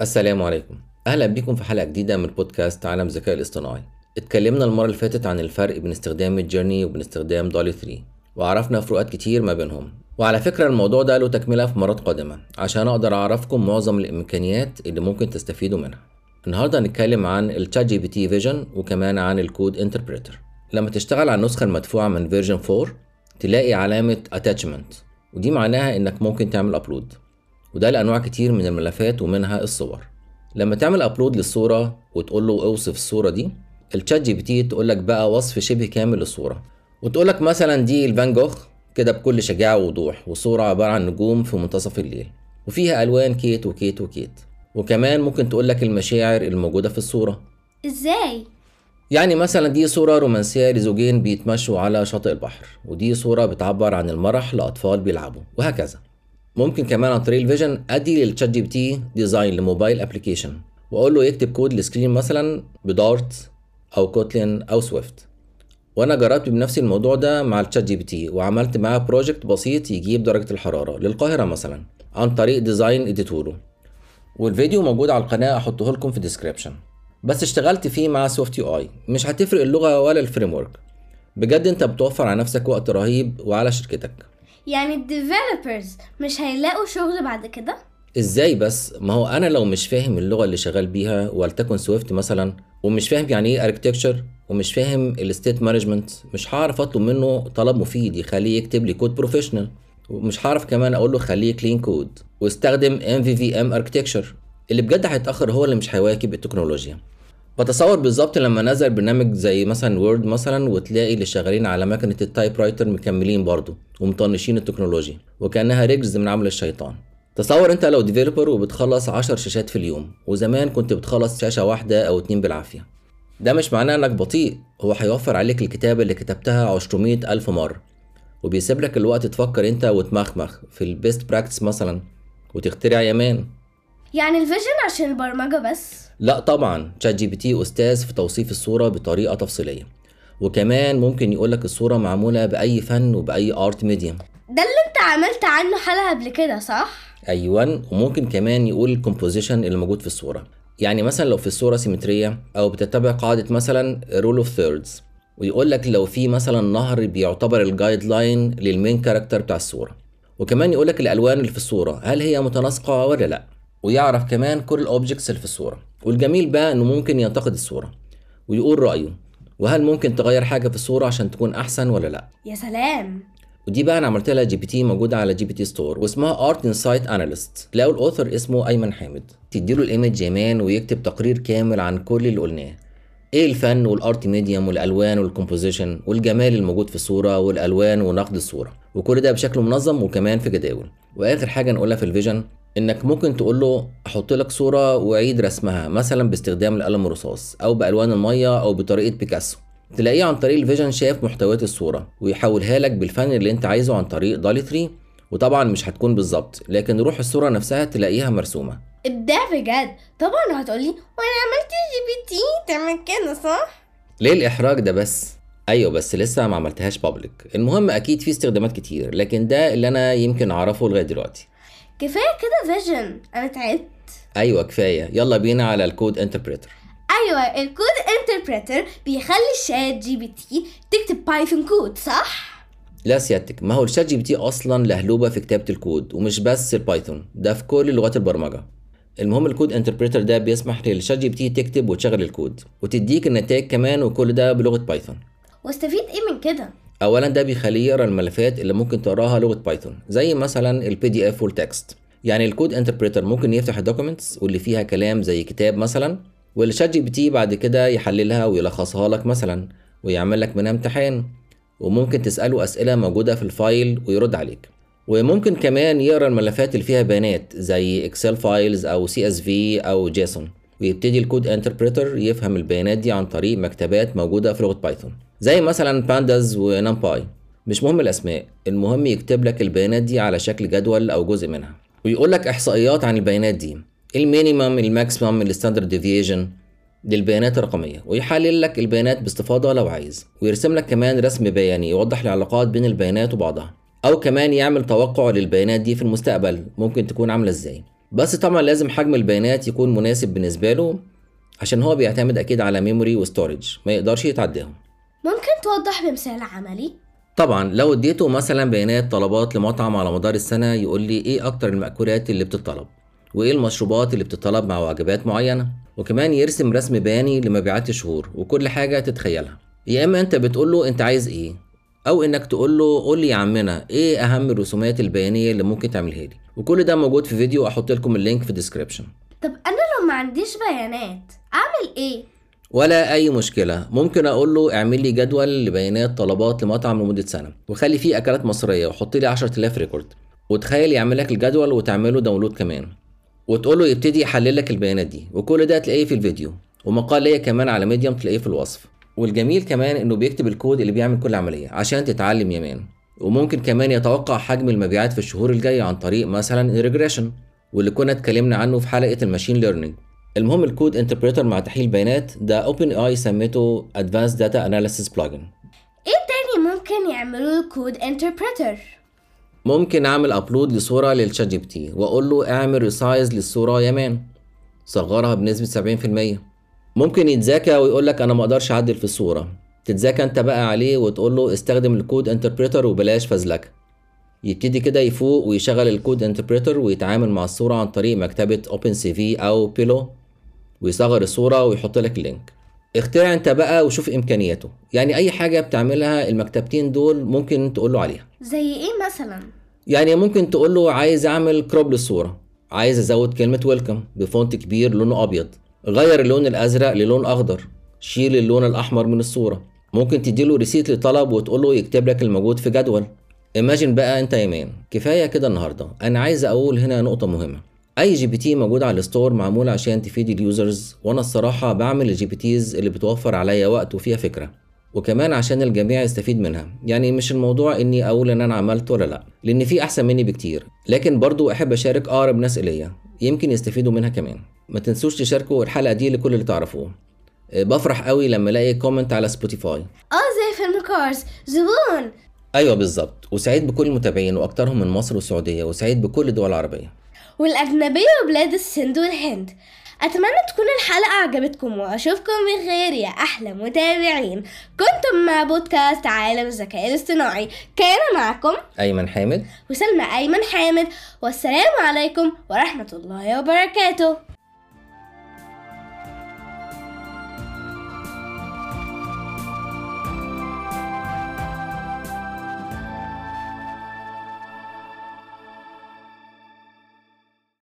السلام عليكم. أهلا بيكم في حلقة جديدة من بودكاست عالم الذكاء الاصطناعي. اتكلمنا المرة اللي فاتت عن الفرق بين استخدام ال Midjourney وبين استخدام DALL-E 3 وعرفنا فروقات كتير ما بينهم. وعلى فكرة الموضوع ده له تكملة في مرات قادمة عشان أقدر أعرفكم معظم الإمكانيات اللي ممكن تستفيدوا منها. النهارده هنتكلم عن ال ChatGPT Vision وكمان عن ال Code Interpreter لما تشتغل على النسخة المدفوعة من version 4 تلاقي علامة attachment ودي معناها إنك ممكن تعمل upload وده لانواع كتير من الملفات ومنها الصور. لما تعمل upload للصورة وتقول له أوصف الصورة دي ال ChatGPT تقول لك بقى وصف شبه كامل للصوره وتقول لك مثلا دي لفان جوخ كده بكل شجاعة ووضوح وصوره عبارة عن نجوم في منتصف الليل وفيها ألوان كيت وكيت وكيت. وكمان ممكن تقول لك المشاعر الموجودة في الصورة. إزاي؟ يعني مثلا دي صورة رومانسية لزوجين بيتمشوا على شاطئ البحر ودي صورة بتعبر عن المرح لأطفال بيلعبوا وهكذا. ممكن كمان عن طريق ال vision ادي لل ChatGPT design ل mobile application واقول له يكتب code ل screen مثلا ب Dart أو Kotlin أو Swift. وأنا جربت بنفسي الموضوع ده مع ال ChatGPT وعملت معاه project بسيط يجيب درجة الحرارة للقاهرة مثلا عن طريق design اديتهوله والفيديو موجود على القناة أحطه لكم في ال description بس اشتغلت فيه مع SwiftUI. مش هتفرق اللغة ولا ال framework بجد أنت بتوفر على نفسك وقت رهيب وعلى شركتك. يعني ال developers مش هيلاقوا شغل بعد كده؟ إزاي بس؟ ما هو أنا لو مش فاهم اللغة اللي شغال بيها ولتكن Swift مثلا ومش فاهم يعني إيه architecture ومش فاهم ال state management مش هعرف أطلب منه طلب مفيد يخليه يكتب لي code professional ومش هعرف كمان أقول له خليه clean code واستخدم MVVM architecture اللي بجد هيتأخر هو اللي مش هيواكب التكنولوجيا. بتصور بالظبط لما نزل برنامج زي مثلا Word مثلا وتلاقي اللي شغالين على مكنة ال typewriter مكملين برضه ومطنشين التكنولوجيا وكأنها رجس من عمل الشيطان. تصور أنت لو developer وبتخلص 10 شاشات في اليوم وزمان كنت بتخلص شاشة واحدة أو اتنين بالعافية. ده مش معناه إنك بطيء هو هيوفر عليك الكتابة اللي كتبتها 200 ألف مرة وبيسيب لك الوقت تفكر أنت وتمخمخ في ال best practice مثلا وتخترع يمان. يعني ال vision عشان البرمجة بس؟ لا طبعا ChatGPT أستاذ في توصيف الصورة بطريقة تفصيلية. وكمان ممكن يقولك الصورة معمولة بأي فن وبأي art medium ده اللي انت عملت عنه حلقة قبل كده صح؟ أيوه وممكن كمان يقول ال composition اللي موجود في الصورة. يعني مثلا لو في الصورة سيمترية أو بتتبع قاعدة مثلا rule of thirds ويقول لك لو في مثلا نهر بيعتبر ال guideline لل main character بتاع الصورة. وكمان يقول لك الألوان اللي في الصورة هل هي متناسقة ولا لأ؟ ويعرف كمان كل ال objects اللي في الصورة. والجميل بقى إنه ممكن ينتقد الصورة ويقول رأيه. وهل ممكن تغير حاجة في الصورة عشان تكون أحسن ولا لأ؟ يا سلام! ودي بقى أنا عملت لها جي بي تي موجودة على جي بي تي ستور واسمها Art Insight Analyst تلاقوا ال author اسمه أيمن حامد. تديله ال image يمان ويكتب تقرير كامل عن كل اللي قلناه. إيه الفن وال art medium والألوان وال composition والجمال الموجود في الصورة والألوان ونقد الصورة؟ وكل ده بشكل منظم وكمان في جداول. وآخر حاجة نقولها في ال vision إنك ممكن تقول له أحط لك صورة وأعيد رسمها مثلا باستخدام القلم الرصاص أو بألوان المية أو بطريقة بيكاسو. تلاقيه عن طريق ال vision شاف محتويات الصورة ويحولها لك بالفن اللي أنت عايزه عن طريق DALL-E 3 وطبعا مش هتكون بالظبط لكن روح الصورة نفسها تلاقيها مرسومة. ابداع بجد؟ طبعا هتقولي وأنا عملت GPT تعمل كده صح؟ ليه الإحراج ده بس؟ أيوه بس لسه ما عملتهاش public المهم أكيد في استخدامات كتير لكن ده اللي أنا يمكن أعرفه لغاية دلوقتي. كفاية كده vision. أنا تعبت. أيوه كفاية. يلا بينا على ال code interpreter أيوه ال code interpreter بيخلي ال ChatGPT تكتب Python code صح؟ لا سيادتك ما هو ال ChatGPT أصلا لهلوبة في كتابة الكود ومش بس ال Python ده في كل لغات البرمجة. المهم ال code interpreter ده بيسمح لل ChatGPT تكتب وتشغل الكود وتديك النتائج كمان وكل ده بلغة Python واستفيد إيه من كده؟ اولا ده بيخليه يقرأ الملفات اللي ممكن تقراها لغة Python زي مثلا ال PDF وال text يعني ال code interpreter ممكن يفتح ال documents واللي فيها كلام زي كتاب مثلا وال ChatGPT بعد كده يحللها ويلخصها لك مثلا ويعمل لك منها امتحان. وممكن تسأله أسئلة موجودة في ال file ويرد عليك. وممكن كمان يقرأ الملفات اللي فيها بيانات زي Excel files أو CSV أو JSON ويبتدي ال code interpreter يفهم البيانات دي عن طريق مكتبات موجودة في لغة Python زي مثلا Pandas و NumPy مش مهم الأسماء المهم يكتب لك البيانات دي على شكل جدول أو جزء منها. ويقول لك إحصائيات عن البيانات دي. ال minimum ال maximum ال standard deviation للبيانات الرقمية. ويحلل لك البيانات باستفاضة لو عايز. ويرسم لك كمان رسم بياني يوضح العلاقات بين البيانات وبعضها. أو كمان يعمل توقع للبيانات دي في المستقبل. ممكن تكون عاملة إزاي. بس طبعا لازم حجم البيانات يكون مناسب بالنسبة له عشان هو بيعتمد أكيد على memory و storage ما يقدرش يتعداهم. ممكن توضح بمثال عملي؟ طبعا لو اديته مثلا بيانات طلبات لمطعم على مدار السنة يقول لي إيه أكتر المأكولات اللي بتطلب وإيه المشروبات اللي بتطلب مع وجبات معينة؟ وكمان يرسم رسم بياني لمبيعات الشهور وكل حاجة تتخيلها. يا إما أنت بتقول له أنت عايز إيه؟ أو إنك تقول له قول لي يا عمنا إيه أهم الرسومات البيانية اللي ممكن تعملها لي؟ وكل ده موجود في فيديو أحط لكم ال link في ال description طب أنا لو ما عنديش بيانات أعمل إيه؟ ولا أي مشكلة. ممكن أقول له اعمل لي جدول لبيانات طلبات لمطعم لمدة سنة وخلي فيه أكلات مصرية وحط لي 10000 record وتخيل يعمل لك الجدول وتعمله download كمان. وتقول له يبتدي يحلل لك البيانات دي. وكل ده تلاقيه في الفيديو. ومقال ليا كمان على Medium تلاقيه في الوصف. والجميل كمان إنه بيكتب الكود اللي بيعمل كل عملية عشان تتعلم يمان. وممكن كمان يتوقع حجم المبيعات في الشهور الجاية عن طريق مثلا ال regression واللي كنا اتكلمنا عنه في حلقة ال machine learning المهم ال code interpreter مع تحليل بيانات ده OpenAI سميته Advanced Data Analysis Plugin. إيه تاني ممكن يعملوا ال code interpreter؟ ممكن أعمل upload لصورة لل ChatGPT وأقول له اعمل resize للصورة يمان صغرها بنسبة 70% ممكن يتذاكى ويقول لك أنا ما أقدرش أعدل في الصورة. تتذاكى أنت بقى عليه وتقول له استخدم ال code interpreter وبلاش فزلكة. يبتدي كده يفوق ويشغل ال code interpreter ويتعامل مع الصورة عن طريق مكتبة OpenCV أو Pillow ويصغر الصورة ويحط لك ال link اخترع أنت بقى وشوف إمكانياته. يعني أي حاجة بتعملها المكتبتين دول ممكن تقول له عليها. زي إيه مثلا؟ يعني ممكن تقول له عايز أعمل crop للصورة. عايز أزود كلمة welcome ب font كبير لونه أبيض. غير اللون الأزرق للون أخضر. شيل اللون الأحمر من الصورة. ممكن تديله receipt لطلب وتقول له يكتب لك الموجود في جدول. imagine بقى أنت يمان كفاية كده النهارده. أنا عايز أقول هنا نقطة مهمة. أي GPT موجود على ال store معمول عشان تفيد ال users وأنا الصراحة بعمل ال GPTs اللي بتوفر عليا وقت وفيها فكرة. وكمان عشان الجميع يستفيد منها. يعني مش الموضوع إني أقول إن أنا عملت ولا لأ. لأن في أحسن مني بكتير. لكن برضو أحب أشارك أقرب ناس إليا. يمكن يستفيدوا منها كمان. ما تنسوش تشاركوا الحلقة دي لكل اللي تعرفوه. أه، بفرح قوي لما الاقي comment على Spotify آه زي فيلم Cars زبون! أيوه بالظبط. وسعيد بكل المتابعين وأكترهم من مصر والسعودية وسعيد بكل الدول العربية. والأجنبية وبلاد السند والهند. أتمنى تكون الحلقة عجبتكم وأشوفكم بخير يا أحلى متابعين. كنتم مع بودكاست عالم الذكاء الاصطناعي. كان معكم أيمن حامد. وسلمى أيمن حامد. والسلام عليكم ورحمة الله وبركاته.